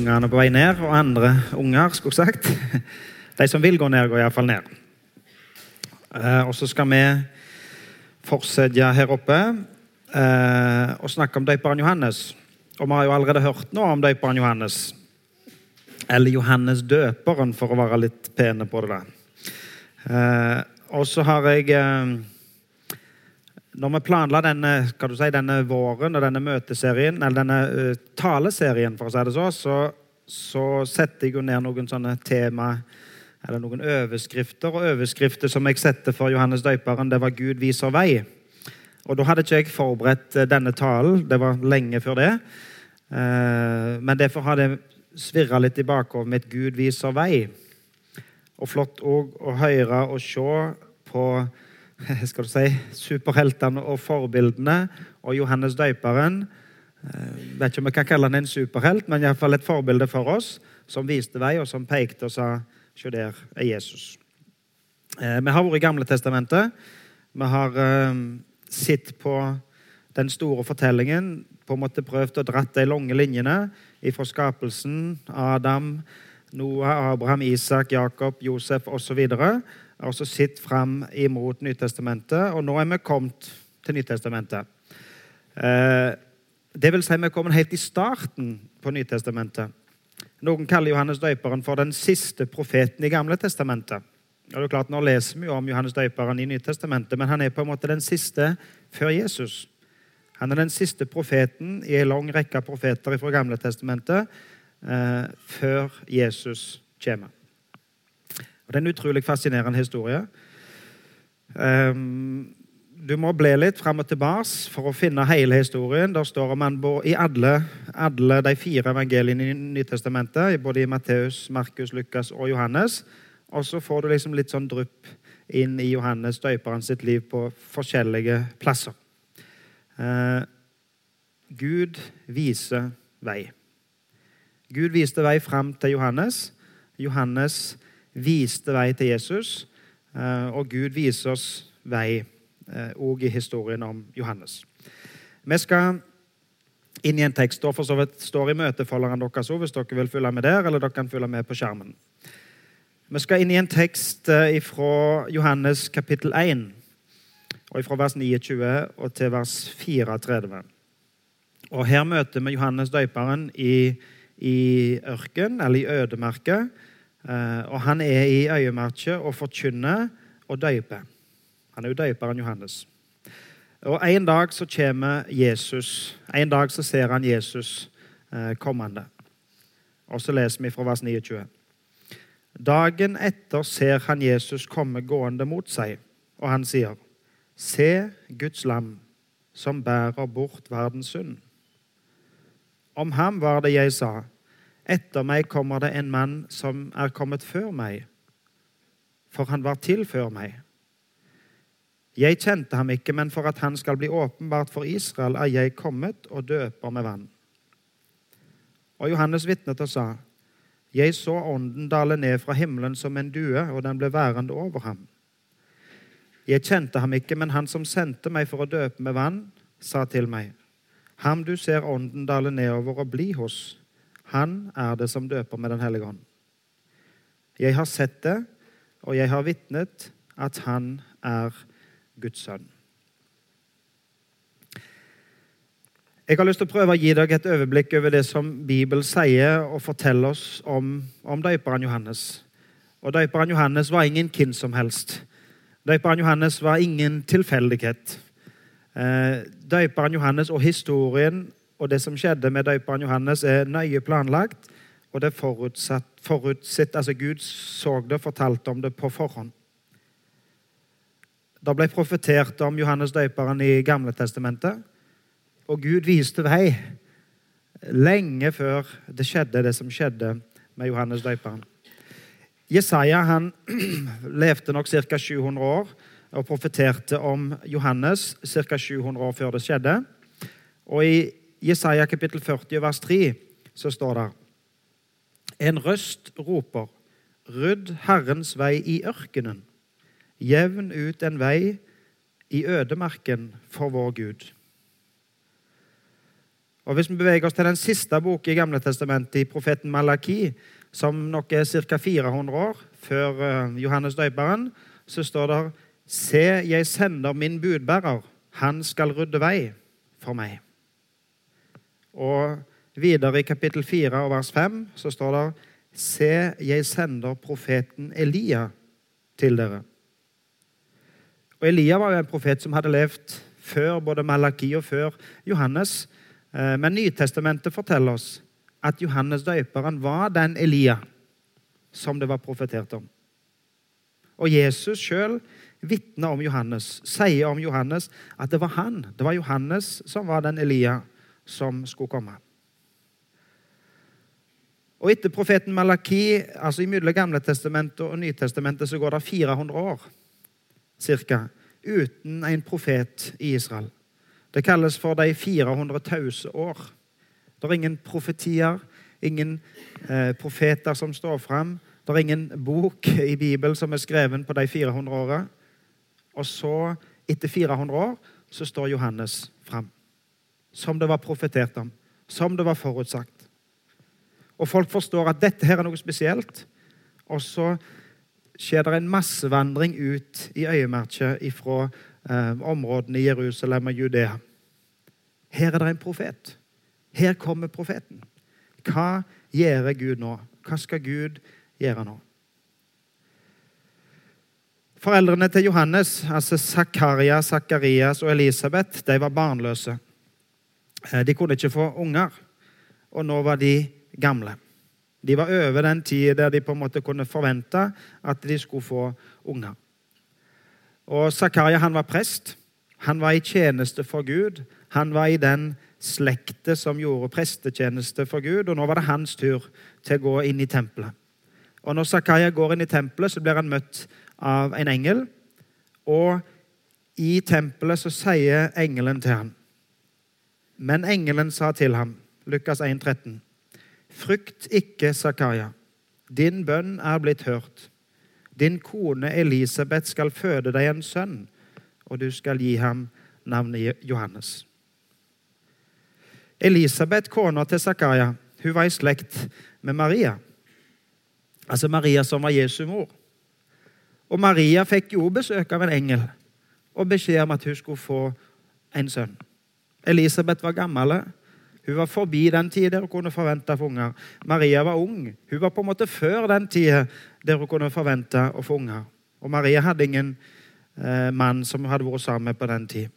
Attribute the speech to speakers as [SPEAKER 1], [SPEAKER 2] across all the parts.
[SPEAKER 1] ungene på vei ned, og andre unger, skulle jeg sagt. De som vil gå ned, går iallfall ned. Eh, og så skal vi fortsette her oppe eh, og snakke om døperen Johannes. Og vi har jo allerede hørt noe om døperen Johannes. Eller Johannes døperen, for å være litt pene på det. der. Eh, og så har jeg når vi planla denne, si, denne, våren og denne møteserien, eller denne uh, taleserien, for å si det så, så, så setter jeg jo ned noen sånne tema eller noen overskrifter. Og overskrifter som jeg setter for Johannes døperen, det var 'Gud viser vei'. Og Da hadde ikke jeg forberedt eh, denne talen. Det var lenge før det. Uh, men derfor har det svirra litt i bakhodet mitt 'Gud viser vei'. Og flott òg å høre og se på skal du si, superheltene og forbildene og Johannes døperen. Jeg eh, vet ikke om vi kan kalle han en superhelt, men iallfall et forbilde for oss, som viste vei, og som pekte og sa Se, der er Jesus. Eh, vi har vært i Gamle testamentet. Vi har uh, sett på den store fortellingen, på en måte prøvd å dratt de lange linjene fra skapelsen, Adam, Noah, Abraham, Isak, Jakob, Josef osv altså sitt fram imot Nytestamentet, og nå er vi kommet til Nytestamentet. Eh, det vil si, vi er kommet helt i starten på Nytestamentet. Noen kaller Johannes døperen for den siste profeten i Gamle testamentet. Og det er klart, Nå leser vi jo om Johannes døperen i Nytestamentet, men han er på en måte den siste før Jesus. Han er den siste profeten i en lang rekke profeter fra Gamle testamentet eh, før Jesus kommer. Og Det er en utrolig fascinerende historie. Um, du må bli litt fram og tilbake for å finne hele historien. Der står man i alle, alle de fire evangeliene i Nytestamentet, både i Matteus, Markus, Lukas og Johannes. Og så får du liksom litt sånn drypp inn i Johannes døperen sitt liv på forskjellige plasser. Eh, Gud viser vei. Gud viste vei fram til Johannes. Johannes viste vei til Jesus, eh, og Gud viser oss vei òg eh, i historien om Johannes. Vi skal inn i en tekst som for så vidt står i møtefolderen deres òg, hvis dere vil følge med der, eller dere kan følge med på skjermen. Vi skal inn i en tekst eh, fra Johannes kapittel 1, og fra vers 29 og til vers 34. Og Her møter vi Johannes døperen i, i ørken, eller i ødemarka. Eh, og han er i øyemerket og forkynner og døyper. Han er jo døyperen Johannes. Og En dag så kommer Jesus. En dag så ser han Jesus eh, kommende. Og så leser vi fra vers 29. Dagen etter ser han Jesus komme gående mot seg, og han sier, Se Guds lam, som bærer bort verdens synd. Om ham var det jeg sa, etter meg kommer det en mann som er kommet før meg, for han var til før meg. Jeg kjente ham ikke, men for at han skal bli åpenbart for Israel, er jeg kommet og døper med vann. Og Johannes vitnet og sa, Jeg så ånden dale ned fra himmelen som en due, og den ble værende over ham. Jeg kjente ham ikke, men han som sendte meg for å døpe med vann, sa til meg, Ham du ser ånden dale nedover og bli hos, han er det som døper med Den hellige ånd. Jeg har sett det, og jeg har vitnet at han er Guds sønn. Jeg har lyst til å prøve å gi dere et overblikk over det som Bibelen sier og forteller oss om, om døperen Johannes. Og Døperen Johannes var ingen hvem som helst. Døperen Johannes var ingen tilfeldighet. Eh, døperen Johannes og historien og det som skjedde med døperen Johannes, er nøye planlagt. Og det forutsatt, forutsett, altså Gud så det og fortalte om det på forhånd. Det ble profetert om Johannes døperen i Gamle testamentet. Og Gud viste vei lenge før det skjedde, det som skjedde med Johannes døperen. Jesaja han levde nok ca. 700 år og profeterte om Johannes ca. 700 år før det skjedde. Og I Jesaja kapittel 40 vers 3 så står det En røst roper, rydd Herrens vei i ørkenen, jevn ut en vei i ødemarken for vår Gud. Og Hvis vi beveger oss til den siste boken i Gamle testamentet, i profeten Malaki, som nok er ca. 400 år før eh, Johannes døperen, så står det Se, jeg sender min budbærer. Han skal rydde vei for meg. Og videre i kapittel 4 og vers 5 så står det Se, jeg sender profeten Elia til dere. Og Elia var jo en profet som hadde levd før både Malaki og før Johannes. Eh, men Nytestamentet forteller oss at Johannes døperen var den Elia som det var profetert om. Og Jesus sjøl vitner om Johannes, sier om Johannes at det var han, det var Johannes som var den Elia som skulle komme. Og Etter profeten Malaki, altså imellom Gamle testamentet og Nytestamentet, så går det 400 år cirka, uten en profet i Israel. Det kalles for de 400 tause år. Det er ingen profetier, ingen eh, profeter som står fram. Det er ingen bok i Bibelen som er skrevet på de 400 åra. Og så, etter 400 år, så står Johannes fram. Som det var profetert om. Som det var forutsagt. Og folk forstår at dette her er noe spesielt. Og så skjer det en massevandring ut i øyemerket fra eh, områdene i Jerusalem og Judea. Her er det en profet. Her kommer profeten. Hva gjør Gud nå? Hva skal Gud gjøre nå? Foreldrene til Johannes, altså Zakaria, Zakarias og Elisabeth, de var barnløse. Eh, de kunne ikke få unger, og nå var de gamle. De var over den tida der de på en måte kunne forvente at de skulle få unger. Og Zakaria han var prest. Han var i tjeneste for Gud. Han var i den slekte som gjorde prestetjeneste for Gud, og nå var det hans tur til å gå inn i tempelet. Og Når Zakaria går inn i tempelet, så blir han møtt av en engel. Og i tempelet så sier engelen til ham Men engelen sa til ham, Lukas 1, 13, Frykt ikke, Zakaria. Din bønn er blitt hørt. Din kone Elisabeth skal føde deg en sønn, og du skal gi ham navnet Johannes. Elisabeth, kona til Zakaria, hun var i slekt med Maria. Altså Maria som var Jesu mor. Og Maria fikk jo besøk av en engel og beskjed om at hun skulle få en sønn. Elisabeth var gammel. Hun var forbi den tida der hun kunne forvente å få unger. Maria var ung. Hun var på en måte før den tida der hun kunne forvente å få unger. Og Maria hadde ingen eh, mann som hadde vært sammen med på den tid.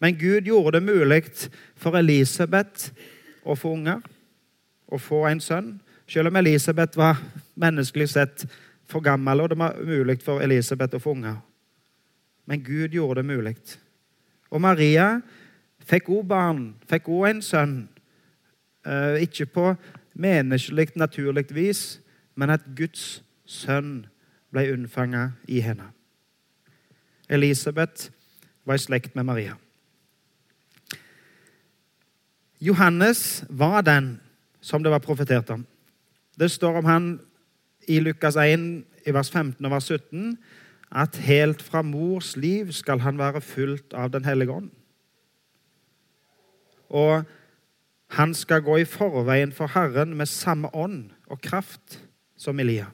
[SPEAKER 1] Men Gud gjorde det mulig for Elisabeth å få unger, å få en sønn. Selv om Elisabeth var menneskelig sett for gammel, og det var umulig for Elisabeth å få unger. Men Gud gjorde det mulig. Og Maria fikk òg barn, fikk òg en sønn. Eh, ikke på menneskelig, naturlig vis, men at Guds sønn ble unnfanga i henne. Elisabeth var i slekt med Maria. Johannes var den som det var profetert om. Det står om han i Lukas 1, i vers 15 og vers 17, at helt fra mors liv skal han være fullt av Den hellige ånd. Og han skal gå i forveien for Herren med samme ånd og kraft som Elia.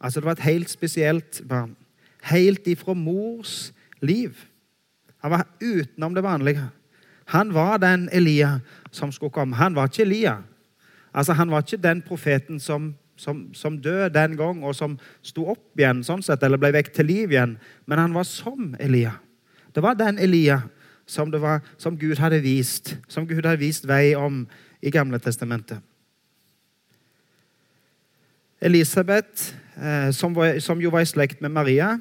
[SPEAKER 1] Altså Det var et helt spesielt barn. Helt ifra mors liv. Han var utenom det vanlige. Han var den Elia som skulle komme. Han var ikke Elia. Altså Han var ikke den profeten som, som, som døde den gang, og som sto opp igjen sånn sett, eller ble vekk til liv igjen. Men han var som Elia. Det var den Elia som, var, som Gud hadde vist, som Gud hadde vist vei om i Gamle testamentet. Elisabeth, eh, som, var, som, jo var i slekt med Maria,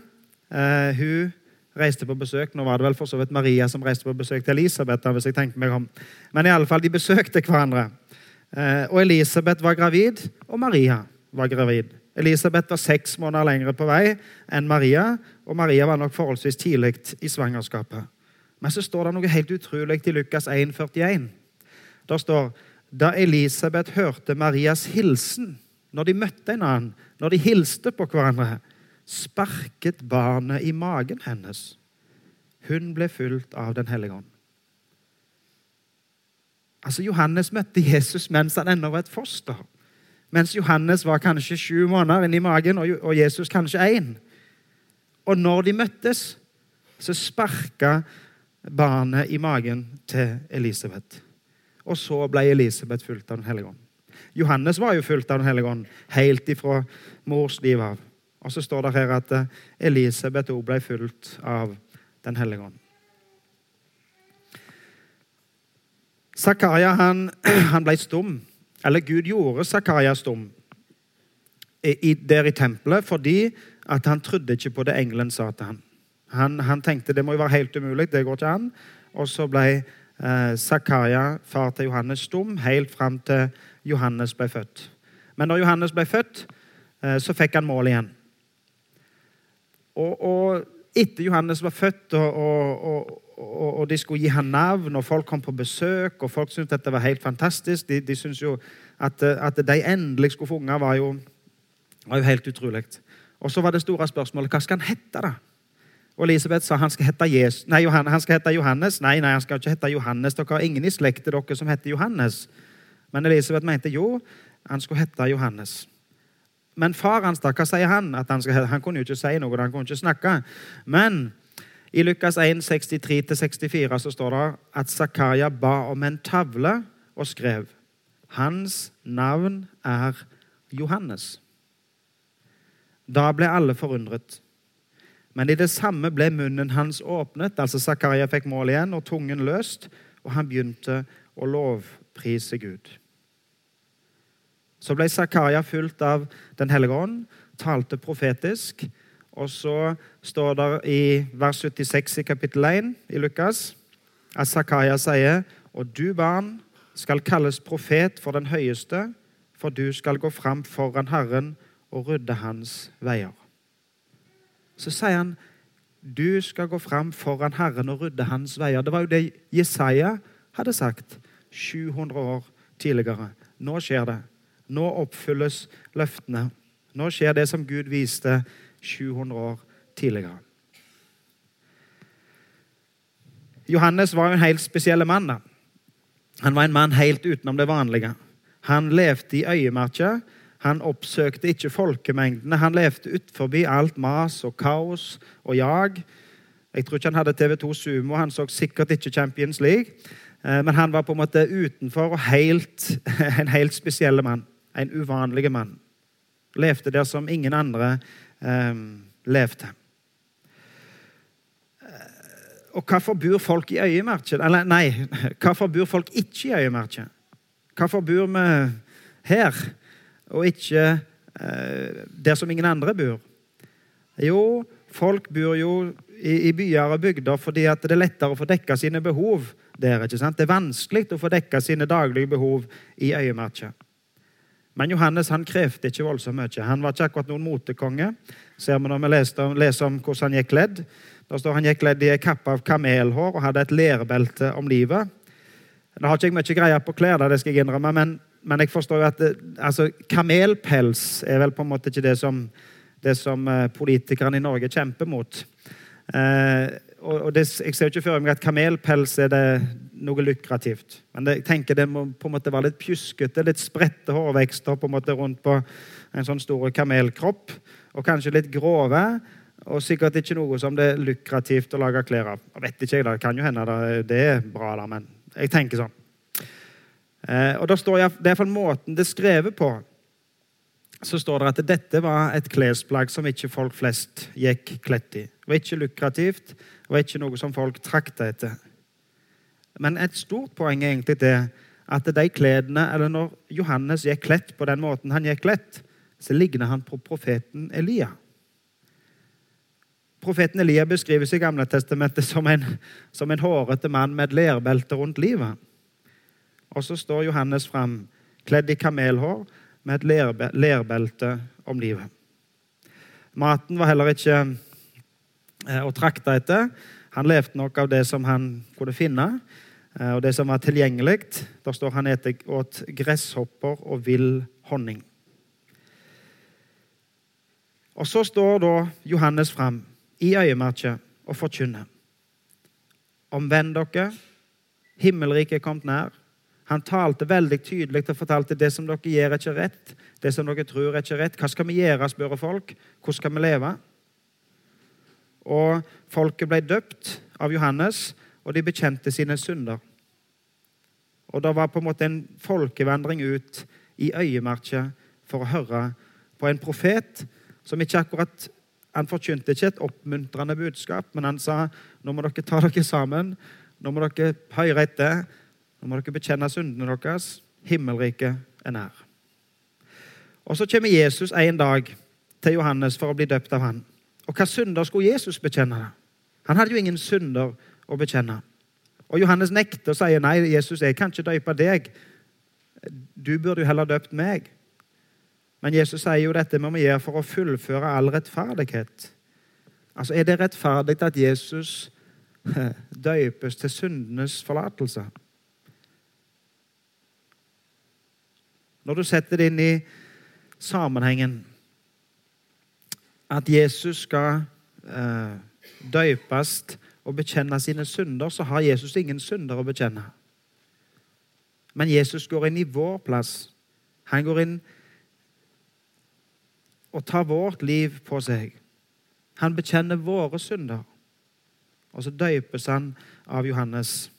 [SPEAKER 1] eh, hun reiste på besøk. Nå var det vel for så vidt Maria som reiste på besøk til Elisabeth. hvis jeg tenker meg om. Men i alle fall, de besøkte hverandre. Eh, og Elisabeth var gravid, og Maria var gravid. Elisabeth var seks måneder lengre på vei enn Maria, og Maria var nok forholdsvis tidlig i svangerskapet. Men så står det noe helt utrolig i Lukas 1, 41. Der står da Elisabeth hørte Marias hilsen når de møtte en annen, når de hilste på hverandre, sparket barnet i magen hennes. Hun ble fulgt av Den hellige ånd. Altså, Johannes møtte Jesus mens han ennå var et foster. Mens Johannes var kanskje sju måneder inni magen, og Jesus kanskje én. Og når de møttes, så sparka barnet i magen til Elisabeth. Og så ble Elisabeth fulgt av Den hellige ånd. Johannes var jo fulgt av Den hellige ånd helt ifra mors liv av. Og så står det her at Elisabeth òg ble fulgt av Den hellige ånd. Zakaria han, han, ble stum. Eller Gud gjorde Zakaria stum i, der i tempelet fordi at han trodde ikke på det engelen sa til ham. Han, han tenkte det må jo være helt umulig, det går ikke an. Og så ble eh, Zakaria, far til Johannes, stum helt fram til Johannes ble født. Men når Johannes ble født, eh, så fikk han mål igjen. Og, og etter Johannes var født, og, og, og, de skulle gi ham navn, og folk kom på besøk, og folk syntes dette var helt fantastisk De, de syntes jo at, at, de endelig skulle få unger, var jo, var jo helt utrolig. Og så var det store spørsmålet hva skal han hete. da? Og Elisabeth sa han skal. Nei, han skal hete Johannes. Nei, nei, han skal ikke hete Johannes. Dere har ingen i slekten dere som heter Johannes. Men Elisabeth mente jo, han skulle hete Johannes. Men far hans, da, hva sier han? At han, skal, han kunne jo ikke si noe, han kunne ikke snakke. Men i Lukas 1, 63-64 så står det at Zakaria ba om en tavle og skrev Hans navn er Johannes. Da ble alle forundret. Men i det samme ble munnen hans åpnet. altså Zakaria fikk mål igjen, og tungen løst, og han begynte å lovprise Gud. Så ble Zakaria fulgt av Den hellige ånd, talte profetisk. Og så står det i vers 76 i kapittel 1 i Lukas at Zakaria sier Og du, barn, skal kalles profet for den høyeste, for du skal gå fram foran Herren og rydde hans veier. Så sier han du skal gå fram foran Herren og rydde hans veier. Det var jo det Jesaja hadde sagt 700 år tidligere. Nå skjer det. Nå oppfylles løftene. Nå skjer det som Gud viste 700 år tidligere. Johannes var jo en helt spesiell mann. da. Han var en mann helt utenom det vanlige. Han levde i øyemarka. Han oppsøkte ikke folkemengdene. Han levde utenfor alt mas og kaos og jag. Jeg tror ikke han hadde TV2 Sumo. Han så sikkert ikke Champions League. Eh, men han var på en måte utenfor og helt, en helt spesiell mann. En uvanlig mann. Levde der som ingen andre eh, levde. Og hvorfor bor folk i øyemerket? Eller nei, hvorfor bor folk ikke i øyemerket? Hvorfor bor vi her og ikke eh, der som ingen andre bor? Jo, folk bor jo i, i byer og bygder fordi det er lettere å få dekka sine behov der. ikke sant? Det er vanskelig å få dekka sine daglige behov i øyemarkedet. Men Johannes han krevde ikke voldsomt mye. Han var ikke akkurat noen motekonge. ser vi når vi leser leser om hvordan han gikk kledd. Da står Han gikk kledd i ei kappe av kamelhår og hadde et lærbelte om livet. Nå har ikke jeg mye greie på klær, det skal jeg innrømme, men, men jeg forstår jo at det, altså, kamelpels er vel på en måte ikke det som, det som eh, politikerne i Norge kjemper mot. Eh, og, og det, Jeg ser jo ikke for meg at kamelpels er det noe lukrativt. Men det, jeg tenker det må på en måte være litt pjuskete, litt spredte hårvekster på en måte rundt på en sånn stor kamelkropp. Og kanskje litt grove. Og sikkert ikke noe som det er lukrativt å lage klær av. Jeg vet ikke, Det kan jo hende det er bra, da, men jeg tenker sånn. Eh, og da står jeg, Det er iallfall måten det er skrevet på. Så står det at dette var et klesplagg som ikke folk flest gikk kledt i. Det var ikke lukrativt, det var ikke noe som folk trakta etter. Men et stort poeng er egentlig det at de kledene, eller når Johannes gikk kledt på den måten han gikk kledt, så ligner han på profeten Elia. Profeten Elia beskrives i Gamle testamentet som en, som en hårete mann med et lerbelte rundt livet. Og så står Johannes fram, kledd i kamelhår, med et lerbelte om livet. Maten var heller ikke eh, å trakte etter. Han levde nok av det som han kunne finne, eh, og det som var tilgjengelig. Der står han åt gresshopper og vill honning. Og så står da Johannes fram i øyemerket og forkynner. Omvend dere, himmelriket er kommet nær. Han talte veldig tydelig og fortalte det som dere gjør, er ikke rett. Det som dere tror, er ikke rett. Hva skal vi gjøre, spør folk. Hvordan skal vi leve? Og folket ble døpt av Johannes, og de bekjente sine synder. Og det var på en måte en folkevandring ut i øyemerket for å høre på en profet som ikke akkurat Han forkynte ikke et oppmuntrende budskap, men han sa nå må dere ta dere sammen, nå må dere høre etter, nå må dere bekjenne syndene deres. Himmelriket er nær. Og Så kommer Jesus en dag til Johannes for å bli døpt av han. Og hva synder skulle Jesus bekjenne? Han hadde jo ingen synder å bekjenne. Og Johannes nekter og sier nei, Jesus, jeg kan ikke døpe deg. Du burde jo heller døpt meg. Men Jesus sier jo dette må vi gjøre for å fullføre all rettferdighet. Altså, Er det rettferdig at Jesus døypes til syndenes forlatelse? Når du setter det inn i sammenhengen at Jesus skal eh, døpes og bekjenne sine synder, så har Jesus ingen synder å bekjenne. Men Jesus går inn i vår plass. Han går inn og tar vårt liv på seg. Han bekjenner våre synder. Og så døypes han av Johannes.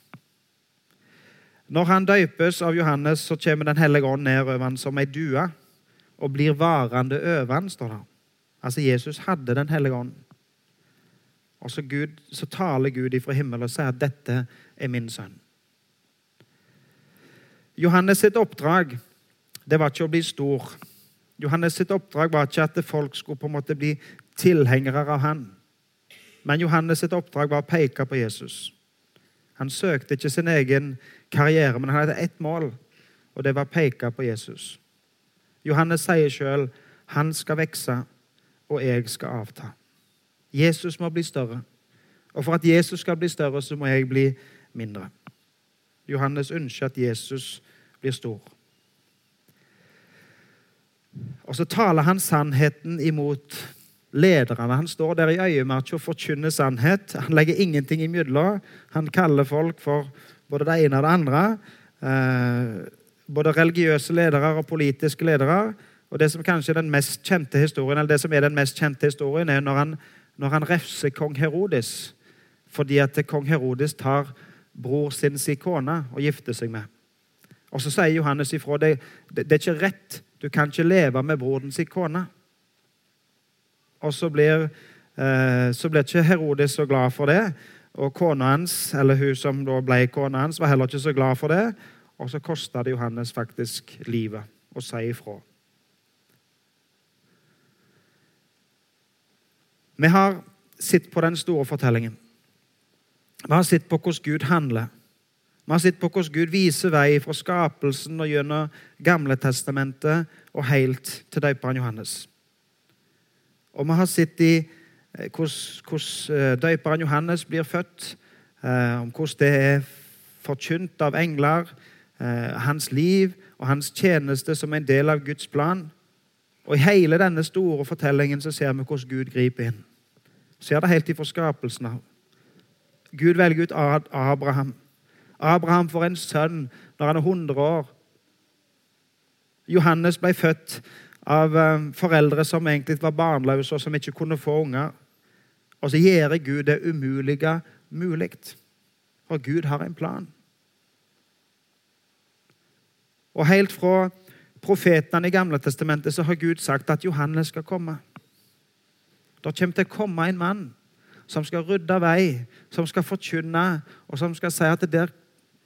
[SPEAKER 1] Når han døypes av Johannes, så kommer Den hellige ånd ned over ham som ei due og blir varende over ham, står det. Altså, Jesus hadde Den hellige ånd. Og så, Gud, så taler Gud ifra himmelen og sier at 'dette er min sønn'. Johannes sitt oppdrag det var ikke å bli stor. Johannes sitt oppdrag var ikke at folk skulle på en måte bli tilhengere av han. Men Johannes sitt oppdrag var å peke på Jesus. Han søkte ikke sin egen karriere, men han hadde ett mål, og det var å peke på Jesus. Johannes sier sjøl han skal vokse, og jeg skal avta. Jesus må bli større. Og for at Jesus skal bli større, så må jeg bli mindre. Johannes ønsker at Jesus blir stor. Og så taler han sannheten imot lederne. Han står der i øyemarka og forkynner sannhet. Han legger ingenting imellom. Han kaller folk for både det ene og det andre. Eh, både religiøse ledere og politiske ledere. Og Det som kanskje er den mest kjente historien, eller det som er den mest kjente historien, er når han, når han refser kong Herodes fordi at kong Herodes tar bror sin si kone og gifter seg med. Og Så sier Johannes ifra det, det, det er ikke rett du kan ikke leve med broren sin kone. Og så blir, eh, så blir ikke Herodes så glad for det. Og kona hans, eller hun som da ble kona hans, var heller ikke så glad for det. Og så kosta det Johannes faktisk livet å si ifra. Vi har sett på den store fortellingen. Vi har sett på hvordan Gud handler. Vi har sett på hvordan Gud viser vei fra skapelsen og gjennom Gamle testamentet og helt til døperen Johannes. Og vi har sett i hvordan eh, døperen Johannes blir født, eh, om hvordan det er forkynt av engler, hans liv og hans tjeneste som en del av Guds plan. Og I hele denne store fortellingen så ser vi hvordan Gud griper inn. Ser det helt ifra skapelsen av. Gud velger ut Abraham. Abraham får en sønn når han er 100 år. Johannes ble født av eh, foreldre som egentlig var barnløse, og som ikke kunne få unger. Og så gjør Gud det umulige mulig. For Gud har en plan. Og helt fra profetene i Gamle testamentet så har Gud sagt at Johannes skal komme. Det kommer til å komme en mann som skal rydde vei, som skal forkynne, og som skal si at det der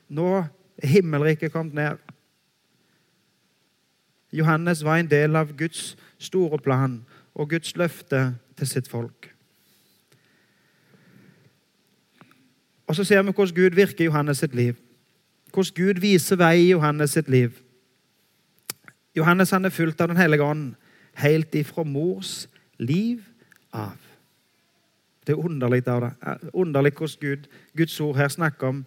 [SPEAKER 1] nå er himmelriket kommet ned. Johannes var en del av Guds store plan og Guds løfte til sitt folk. Og Så ser vi hvordan Gud virker i Johannes sitt liv. Hvordan Gud viser vei i Johannes sitt liv. Johannes han er fulgt av Den hellige ånd helt ifra mors liv av. Det er underlig, underlig hvordan Gud, Guds ord her snakker om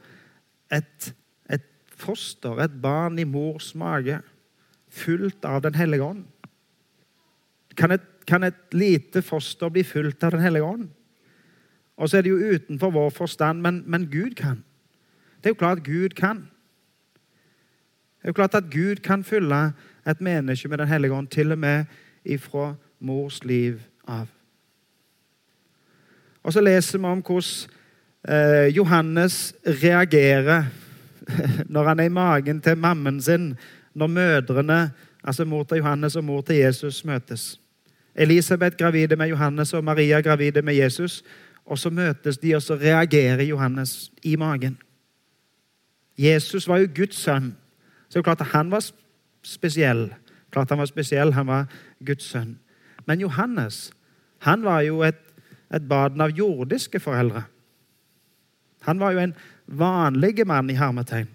[SPEAKER 1] et, et foster, et barn i mors mage, fullt av Den hellige ånd. Kan et, kan et lite foster bli fulgt av Den hellige ånd? Og så er det jo utenfor vår forstand, men, men Gud kan. Det er jo klart at Gud kan. Det er jo klart at Gud kan fylle et menneske med Den hellige ånd, til og med ifra mors liv av. Og så leser vi om hvordan eh, Johannes reagerer når han er i magen til mammen sin, når mødrene, altså mor til Johannes og mor til Jesus, møtes. Elisabeth gravide med Johannes og Maria gravide med Jesus. Og så møtes de, og så reagerer Johannes i magen. Jesus var jo Guds sønn. Så det er klart at han var spesiell. Klart Han var spesiell, han var Guds sønn. Men Johannes han var jo et, et baden av jordiske foreldre. Han var jo en vanlig mann i hermetegn.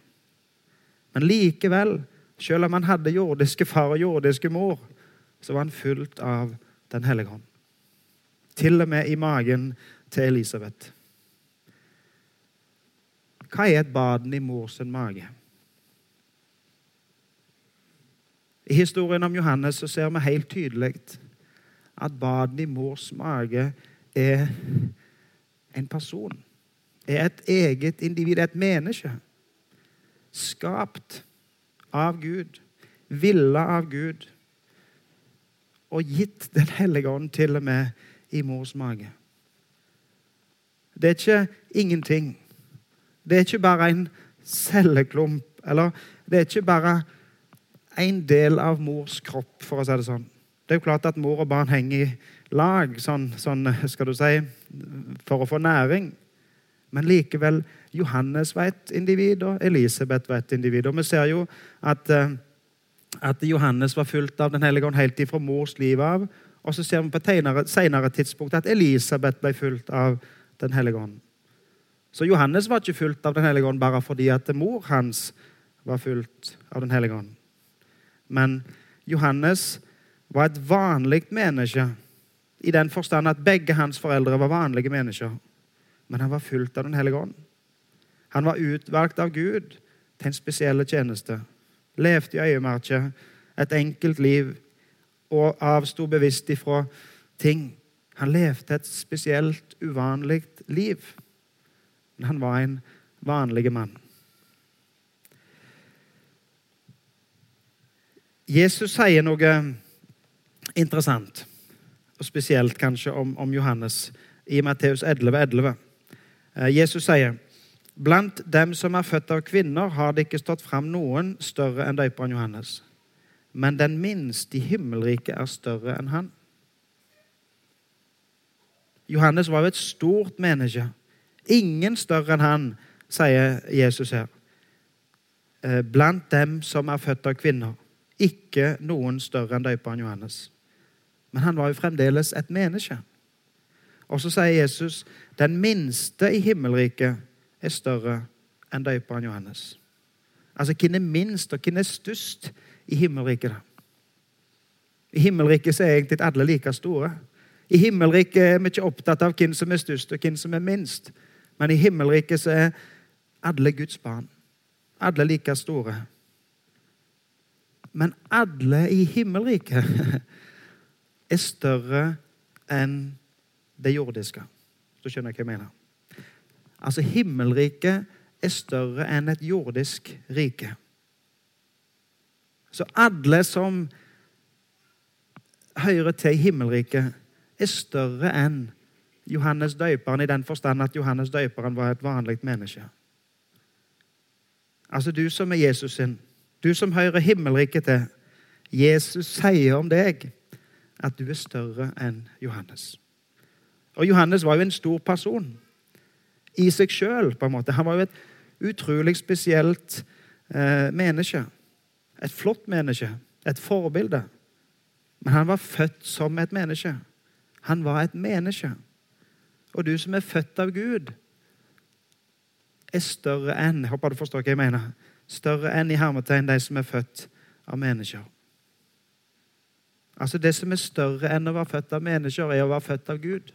[SPEAKER 1] Men likevel, selv om han hadde jordiske far og jordiske mor, så var han fullt av Den hellige hånd. Til og med i magen til Elisabeth. Hva er et baden i mors mage? I historien om Johannes så ser vi helt tydelig at baden i mors mage er en person. Er et eget individ, et menneske. Skapt av Gud, villa av Gud. Og gitt Den hellige ånd til og med i mors mage. Det er ikke ingenting. Det er ikke bare en celleklump. Eller det er ikke bare en del av mors kropp, for å si det sånn. Det er jo klart at mor og barn henger i lag, sånn, sånn skal du si, for å få næring. Men likevel, Johannes var et individ, og Elisabeth var et individ. Og vi ser jo at, eh, at Johannes var fulgt av Den hellige ånd helt ifra mors liv av. Og så ser vi på et senere tidspunkt at Elisabeth ble fulgt av Den hellige ånd. Så Johannes var ikke fulgt av Den hellige ånd bare fordi at mor hans var fulgt av Den hellige ånd. Men Johannes var et vanlig menneske i den forstand at begge hans foreldre var vanlige mennesker. Men han var fulgt av Den hellige ånd. Han var utvalgt av Gud til en spesiell tjeneste. Levde i øyemerket et enkelt liv og avsto bevisst ifra ting. Han levde et spesielt, uvanlig liv. Men han var en vanlig mann. Jesus sier noe interessant, og spesielt kanskje om, om Johannes, i Matteus 11, 11. Eh, Jesus sier Blant dem som er født av kvinner, har det ikke stått fram noen større enn døperen Johannes. Men den minste i himmelriket er større enn han. Johannes var jo et stort menneske. Ingen større enn han, sier Jesus her. Eh, blant dem som er født av kvinner ikke noen større enn døperen Johannes. Men han var jo fremdeles et menneske. Og så sier Jesus den minste i himmelriket er større enn døperen Johannes. Altså, hvem er minst, og hvem er størst i himmelriket? da? I himmelriket er egentlig alle like store. I himmelriket er vi ikke opptatt av hvem som er størst, og hvem som er minst. Men i himmelriket er alle Guds barn. Alle like store. Men alle i himmelriket er større enn det jordiske. Så skjønner jeg hva jeg mener. Altså, himmelriket er større enn et jordisk rike. Så alle som hører til i himmelriket, er større enn Johannes døperen i den forstand at Johannes døperen var et vanlig menneske. Altså du som er Jesus sin, du som hører himmelriket til. Jesus sier om deg at du er større enn Johannes. Og Johannes var jo en stor person i seg sjøl. Han var jo et utrolig spesielt eh, menneske. Et flott menneske. Et forbilde. Men han var født som et menneske. Han var et menneske. Og du som er født av Gud, er større enn Jeg håper du forstår hva jeg mener større enn i hermetegn de som er født av mennesker. Altså Det som er større enn å være født av mennesker, er å være født av Gud.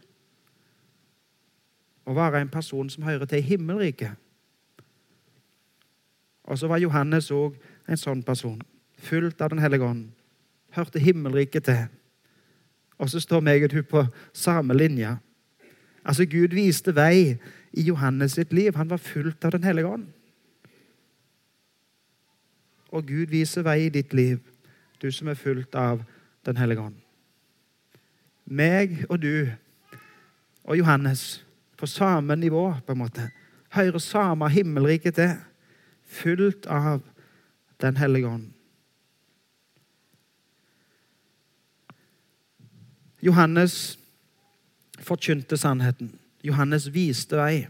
[SPEAKER 1] Å være en person som hører til himmelriket. Og så var Johannes òg en sånn person. Fullt av Den hellige ånd. Hørte himmelriket til. Og så står meg og du på samme linje. Altså Gud viste vei i Johannes sitt liv. Han var fullt av Den hellige ånd. og Gud viser vei i ditt liv, du som er fullt av Den hellige ånd. Meg og du og Johannes på samme nivå, på en måte. Hører samme himmelriket til. Fullt av Den hellige ånd. Johannes forkynte sannheten. Johannes viste vei.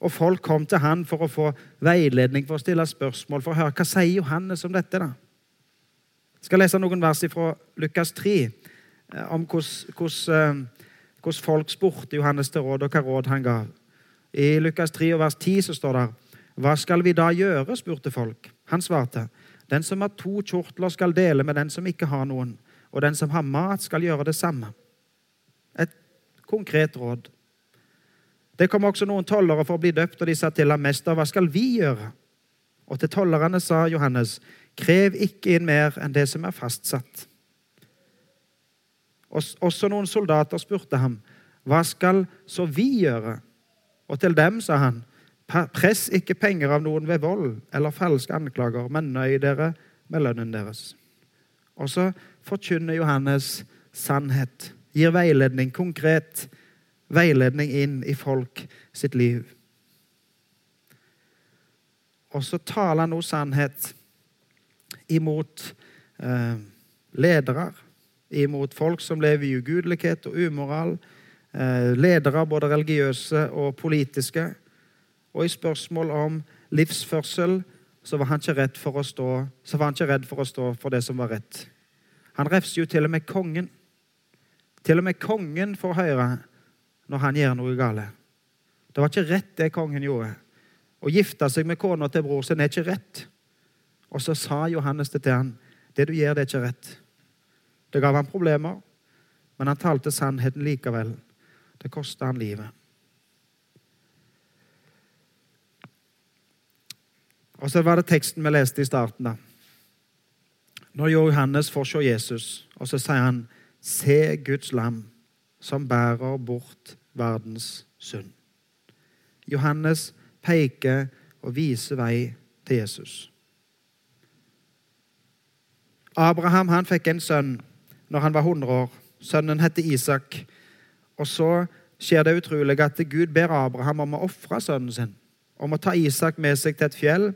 [SPEAKER 1] Og folk kom til han for å få veiledning, for å stille spørsmål, for å høre hva sier Johannes om dette. da? Jeg skal lese noen vers fra Lukas 3 eh, om hvordan, hvordan folk spurte Johannes til råd, og hva råd han ga. I Lukas 3 og vers 10 så står det Hva skal vi da gjøre? spurte folk. Han svarte Den som har to kjortler, skal dele med den som ikke har noen, og den som har mat, skal gjøre det samme. Et konkret råd. Det kom også noen tollere for å bli døpt, og de sa til ham, 'Mester, hva skal vi gjøre?' Og til tollerne sa Johannes, 'Krev ikke inn mer enn det som er fastsatt.' Også noen soldater spurte ham, 'Hva skal så vi gjøre?' Og til dem sa han, 'Press ikke penger av noen ved vold eller falske anklager, men nøy dere med lønnen deres.' Og så forkynner Johannes sannhet, gir veiledning, konkret veiledning inn i folk sitt liv. Og så taler han nå sannhet imot eh, ledere, imot folk som lever i ugudelighet og umoral, eh, ledere både religiøse og politiske. Og i spørsmål om livsførsel så var han ikke redd for å stå, for å stå for det som var rett. Han refser jo til og med kongen. Til og med kongen får høre når han gjør noe galt. Det var ikke rett, det kongen gjorde. Å gifte seg med kona til bror sin er ikke rett. Og så sa Johannes det til han. Det du gjør, det er ikke rett. Det ga han problemer, men han talte sannheten likevel. Det kosta han livet. Og så var det teksten vi leste i starten. da. Når Johannes får se Jesus, og så sier han, 'Se Guds lam' som bærer bort verdens synd. Johannes peker og viser vei til Jesus. Abraham han fikk en sønn når han var 100 år. Sønnen heter Isak. Og så skjer det utrolig at Gud ber Abraham om å ofre sønnen sin. Om å ta Isak med seg til et fjell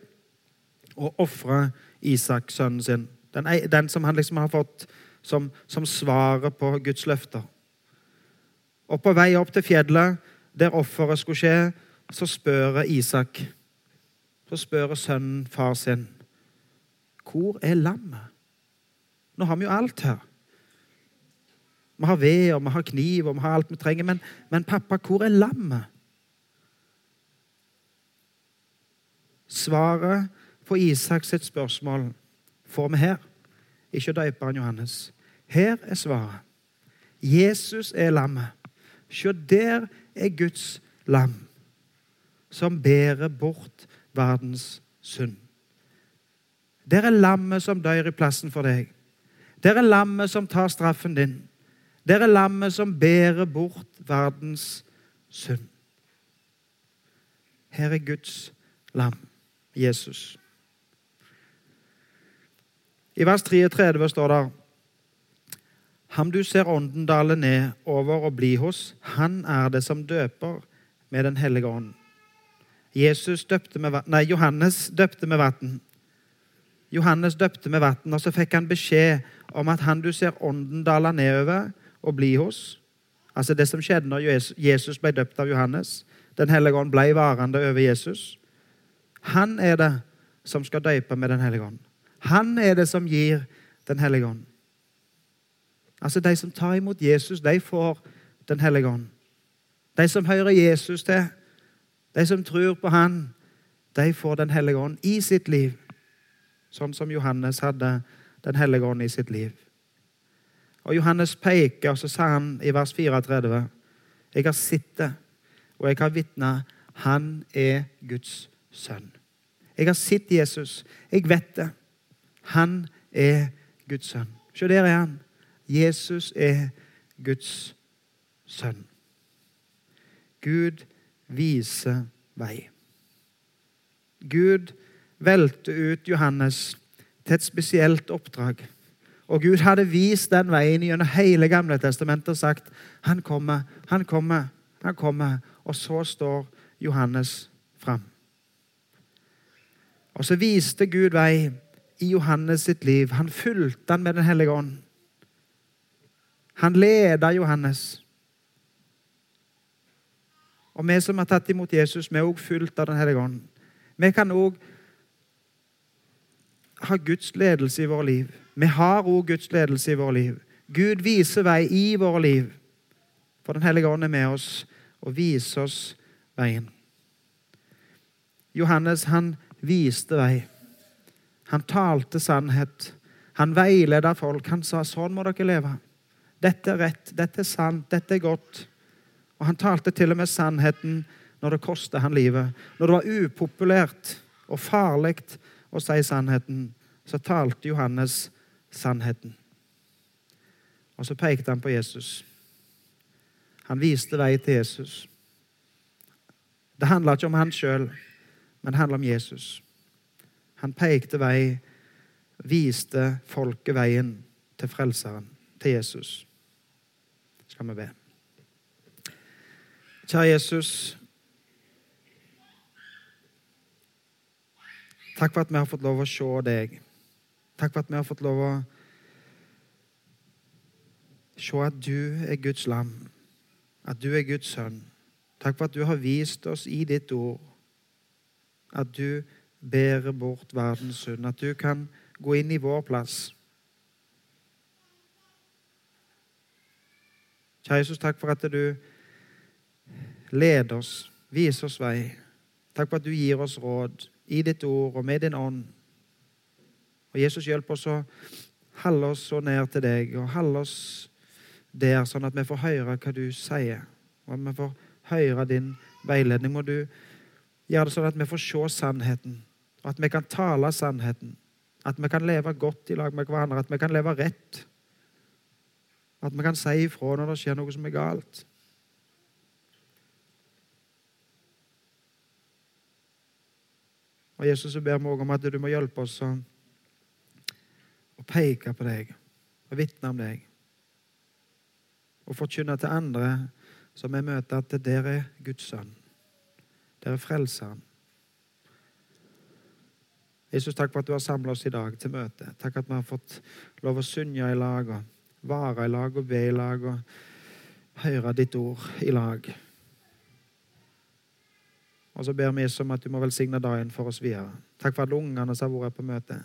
[SPEAKER 1] og ofre Isak, sønnen sin. Den, den, som han liksom har fått som, som svaret på Guds løfter. Og på vei opp til fjellet, der offeret skulle skje, så spør Isak Så spør sønnen far sin Hvor er lammet? Nå har vi jo alt her. Vi har ved, og vi har kniv, og vi har alt vi trenger. Men, men pappa, hvor er lammet? Svaret på Isaks sitt spørsmål får vi her. Ikke døperen Johannes. Her er svaret. Jesus er lammet. Se, der er Guds lam, som bærer bort verdens synd. Der er lammet som dør i plassen for deg. Der er lammet som tar straffen din. Der er lammet som bærer bort verdens synd. Her er Guds lam, Jesus. I vers 33 står det Ham du ser ånden dale ned over og bli hos, han er det som døper med Den hellige ånd. Jesus døpte med, nei, Johannes døpte med vann. Johannes døpte med vann, og så fikk han beskjed om at han du ser ånden dale nedover og bli hos Altså det som skjedde når Jesus ble døpt av Johannes. Den hellige ånd ble varende over Jesus. Han er det som skal døpe med Den hellige ånd. Han er det som gir Den hellige ånd. Altså, de som tar imot Jesus, de får Den hellige ånd. De som hører Jesus til, de som tror på Han, de får Den hellige ånd i sitt liv. Sånn som Johannes hadde Den hellige ånd i sitt liv. Og Johannes peker, så sa han i vers 34.: Jeg har sett det, og jeg har vitna. Han er Guds sønn. Jeg har sett Jesus. Jeg vet det. Han er Guds sønn. Se, der er han. Jesus er Guds sønn. Gud viser vei. Gud velte ut Johannes til et spesielt oppdrag. Og Gud hadde vist den veien gjennom hele Gamle testamentet og sagt han kommer, han kommer, han kommer. Og så står Johannes fram. Og så viste Gud vei i Johannes sitt liv. Han fulgte han med Den hellige ånd. Han leda Johannes. Og vi som har tatt imot Jesus, vi er også fulgt av Den hellige ånd. Vi kan òg ha Guds ledelse i våre liv. Vi har òg Guds ledelse i våre liv. Gud viser vei i våre liv. For Den hellige ånd er med oss og viser oss veien. Johannes han viste vei. Han talte sannhet. Han veileda folk. Han sa sånn må dere leve. Dette er rett, dette er sant, dette er godt. Og han talte til og med sannheten når det kostet han livet. Når det var upopulært og farlig å si sannheten, så talte Johannes sannheten. Og så pekte han på Jesus. Han viste vei til Jesus. Det handla ikke om han sjøl, men det handla om Jesus. Han pekte vei, viste folket veien til Frelseren, til Jesus. Skal vi be. Kjære Jesus. Takk for at vi har fått lov å se deg. Takk for at vi har fått lov å se at du er Guds lam, at du er Guds sønn. Takk for at du har vist oss i ditt ord at du bærer bort verdens synd, at du kan gå inn i vår plass. Kjære Jesus, takk for at du leder oss, viser oss vei. Takk for at du gir oss råd i ditt ord og med din ånd. Og Jesus, hjelp oss å holde oss så nær til deg og holde oss der, sånn at vi får høre hva du sier. Og at vi får høre din veiledning. Må du gjøre det sånn at vi får se sannheten, at vi kan tale sannheten. At vi kan leve godt i lag med hverandre, at vi kan leve rett. At vi kan si ifra når det skjer noe som er galt. Og Jesus, så ber vi også om at du må hjelpe oss å, å peke på deg og vitne om deg. Og forkynne til andre som vi møter, at der er Guds sønn. Der er Frelseren. Jesus, takk for at du har samla oss i dag til møte. Takk at vi har fått lov å synge i lag, og vare i lag og be i lag og høre ditt ord i lag. Og så ber vi Jesus om at du må velsigne dagen for oss videre. Takk for alle ungene som har vært på møte.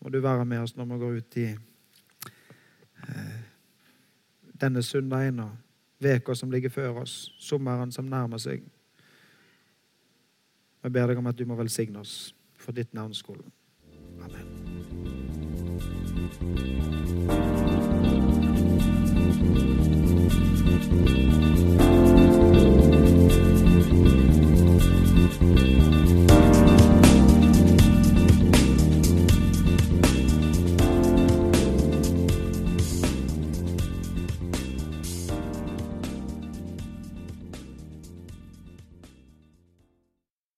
[SPEAKER 1] Må du være med oss når vi går ut i eh, denne søndagen og uka som ligger før oss, sommeren som nærmer seg. Vi ber deg om at du må velsigne oss for ditt navns skyld. Amen. thank